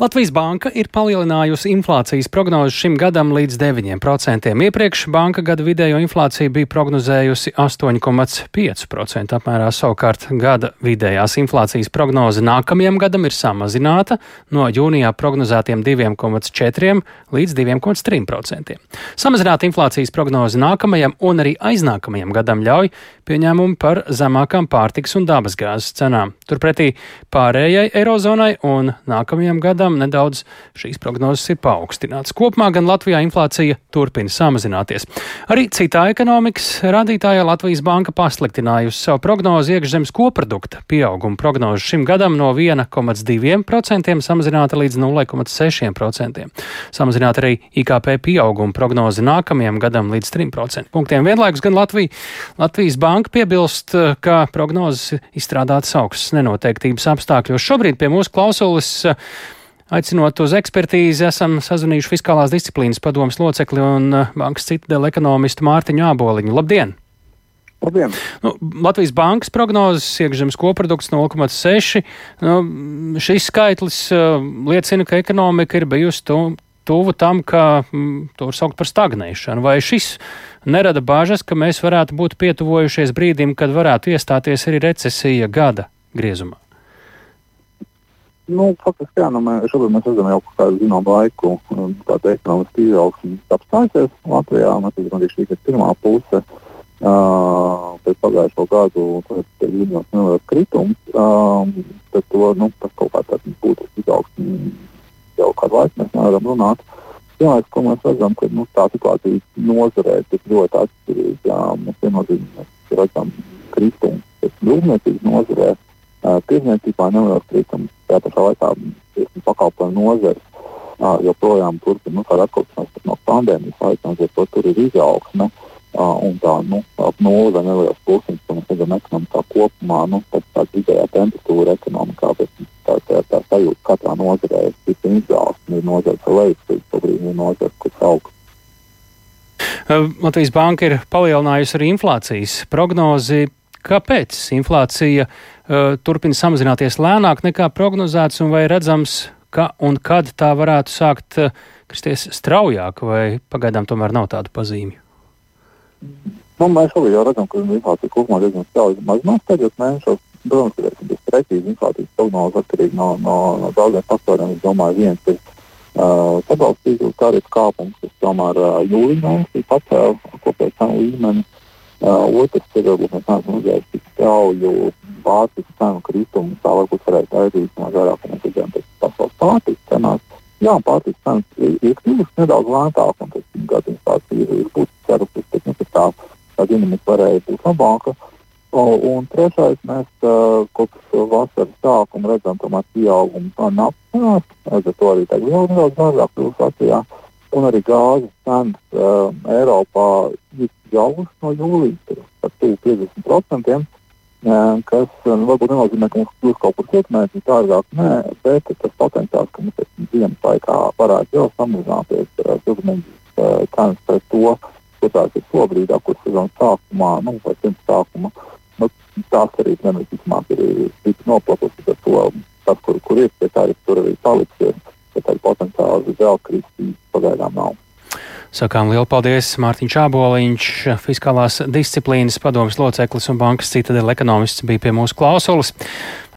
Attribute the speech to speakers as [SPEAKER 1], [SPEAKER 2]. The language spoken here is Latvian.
[SPEAKER 1] Latvijas banka ir palielinājusi inflācijas prognozi šim gadam līdz 9%. Iepriekš banka gada vidējo inflāciju bija prognozējusi 8,5% apmērā. Savukārt gada vidējās inflācijas prognoze nākamajam gadam ir samazināta no jūnijā prognozētiem 2,4 līdz 2,3%. Samazināt inflācijas prognozi nākamajam un arī aiznākamajam gadam ļauj pieņēmumi par zemākām pārtiks un dabasgāzes cenām. Turpretī pārējai Eirozonai un nākamajam gadam gadam nedaudz šīs prognozes ir paaugstināts. Kopumā gan Latvijā inflācija turpina samazināties. Arī citā ekonomikas rādītājā Latvijas banka pasliktinājusi savu prognozi iekšzemes koprodukta pieauguma prognozi šim gadam no 1,2% samazināta līdz 0,6%. Samazināta arī IKP pieauguma prognoze nākamajam gadam līdz 3% punktiem. Vienlaikus gan Latvija, Latvijas banka piebilst, ka prognozes izstrādātas augstas nenoteiktības apstākļos. Šobrīd pie mūsu klausulis Aicinot uz ekspertīzi, esam sazvanījuši Fiskālās disciplīnas padomas locekli un eh, bankas citadela ekonomistu Mārtiņu Āboliņu. Labdien!
[SPEAKER 2] Labdien.
[SPEAKER 1] Nu, Latvijas bankas prognozes iekšzemes koprodukts 0,6. Nu, šis skaitlis uh, liecina, ka ekonomika ir bijusi tu, tuvu tam, ka mm, to var saukt par stagnēšanu. Vai šis nerada bāžas, ka mēs varētu būt pietuvojušies brīdim, kad varētu iestāties arī recesija gada griezumā?
[SPEAKER 2] Nu, faktiski, jā, nu, mēs, šobrīd mēs redzam jau kādu zināmu laiku, kāda ekonomiska izaugsme apstāsies Latvijā. Mēs redzam, ka šī ir pirmā puse. Uh, pēc pagājušo gadu tas ir ļoti neliels kritums. Um, tad to, nu, tas kaut kā tāds būtu izaugsme jau kādu laiku mēs nevaram runāt. Vienlaikus, ko mēs redzam, ka nu, tā situācija nozarē ir ļoti atšķirīga. Mēs viennozīmīgi redzam kritumu rūpniecības nozarē. Uh, Tirzniecībā neliels kritums, tajā pašā laikā pakalpojumu nozares joprojām turpina nu, atkopšanās no pandēmijas laika, līdz ar to tur ir izaugsme. Un tā nu, nulle vai neliels pulkstenis, ko mēs redzam ekonomikā kopumā, nu, tā, tā vidējā temperatūra ekonomikā, bet tā, tā, tā sajūta katrā nozarē ir cita izaugsme, ir nozare, ka lejas, šobrīd ir nozare, kas augsts.
[SPEAKER 1] Latvijas Banka ir palielinājusi arī inflācijas prognozi. Kāpēc inflācija uh, turpina samazināties lēnāk nekā prognozēts, un vai redzams, ka un kad tā varētu sākt uh, kristies straujāk, vai pagaidām tomēr nav tādu pazīmju?
[SPEAKER 2] Nu, mēs arī jau redzam, ka inflācija kopumā diezgan strauji mazinās pēdējos mēnešos. Protams, ka tas ir precīzi inflācijas prognozes atkarīgi no, no, no daudziem faktoriem. Es domāju, viens ir uh, pabalstības tarifu kāpums, kas tomēr uh, jūlijā mēnesī pacēla kopēju cenu līmeni. Uh, otrs ir, varbūt mēs neesam redzējuši tik strauju pārtikas cenu kritumu, tā varbūt varētu aizīt no vairāk, ka mēs redzējām pēc pasaules pārtikas cenās. Jā, pārtikas cenas ir, ir kļuvušas nedaudz lētākas, un tas gadu inflācija ir, ir būtiski cerusies, bet nu, tā, tā dinamika varēja būt labāka. O, un trešais, mēs uh, kopš vasaras sākuma redzam, tomēr pieaugumu naftas cenās, līdz ar to arī tagad vēl nedaudz dārgāk kļūst Latvijā. Un arī gāzes cenas uh, Eiropā ir jau no jūlijas par 50%, kas varbūt nenozīmē, ka mums kļūs kaut kur cietmēķi dārgāk, nē, bet tas potenciāls, ka mums ziemas laikā varētu jau samazināties siltumnīcas cenas pret to, ko tās ir šobrīd, kur sezonas sākumā, nu, vai pirms sākuma. Nu, tās arī nevisticamāk ir tik noplatusi, ka to, tas, kur, kur ir, pie tā ir tur arī paliksies, bet tāda potenciāli vēl kristīs pagaidām nav.
[SPEAKER 1] Sakām lielu paldies Mārtiņš Čāboliņš, fiskālās disciplīnas padomas loceklis un bankas citadela ekonomists bija pie mūsu klausulas.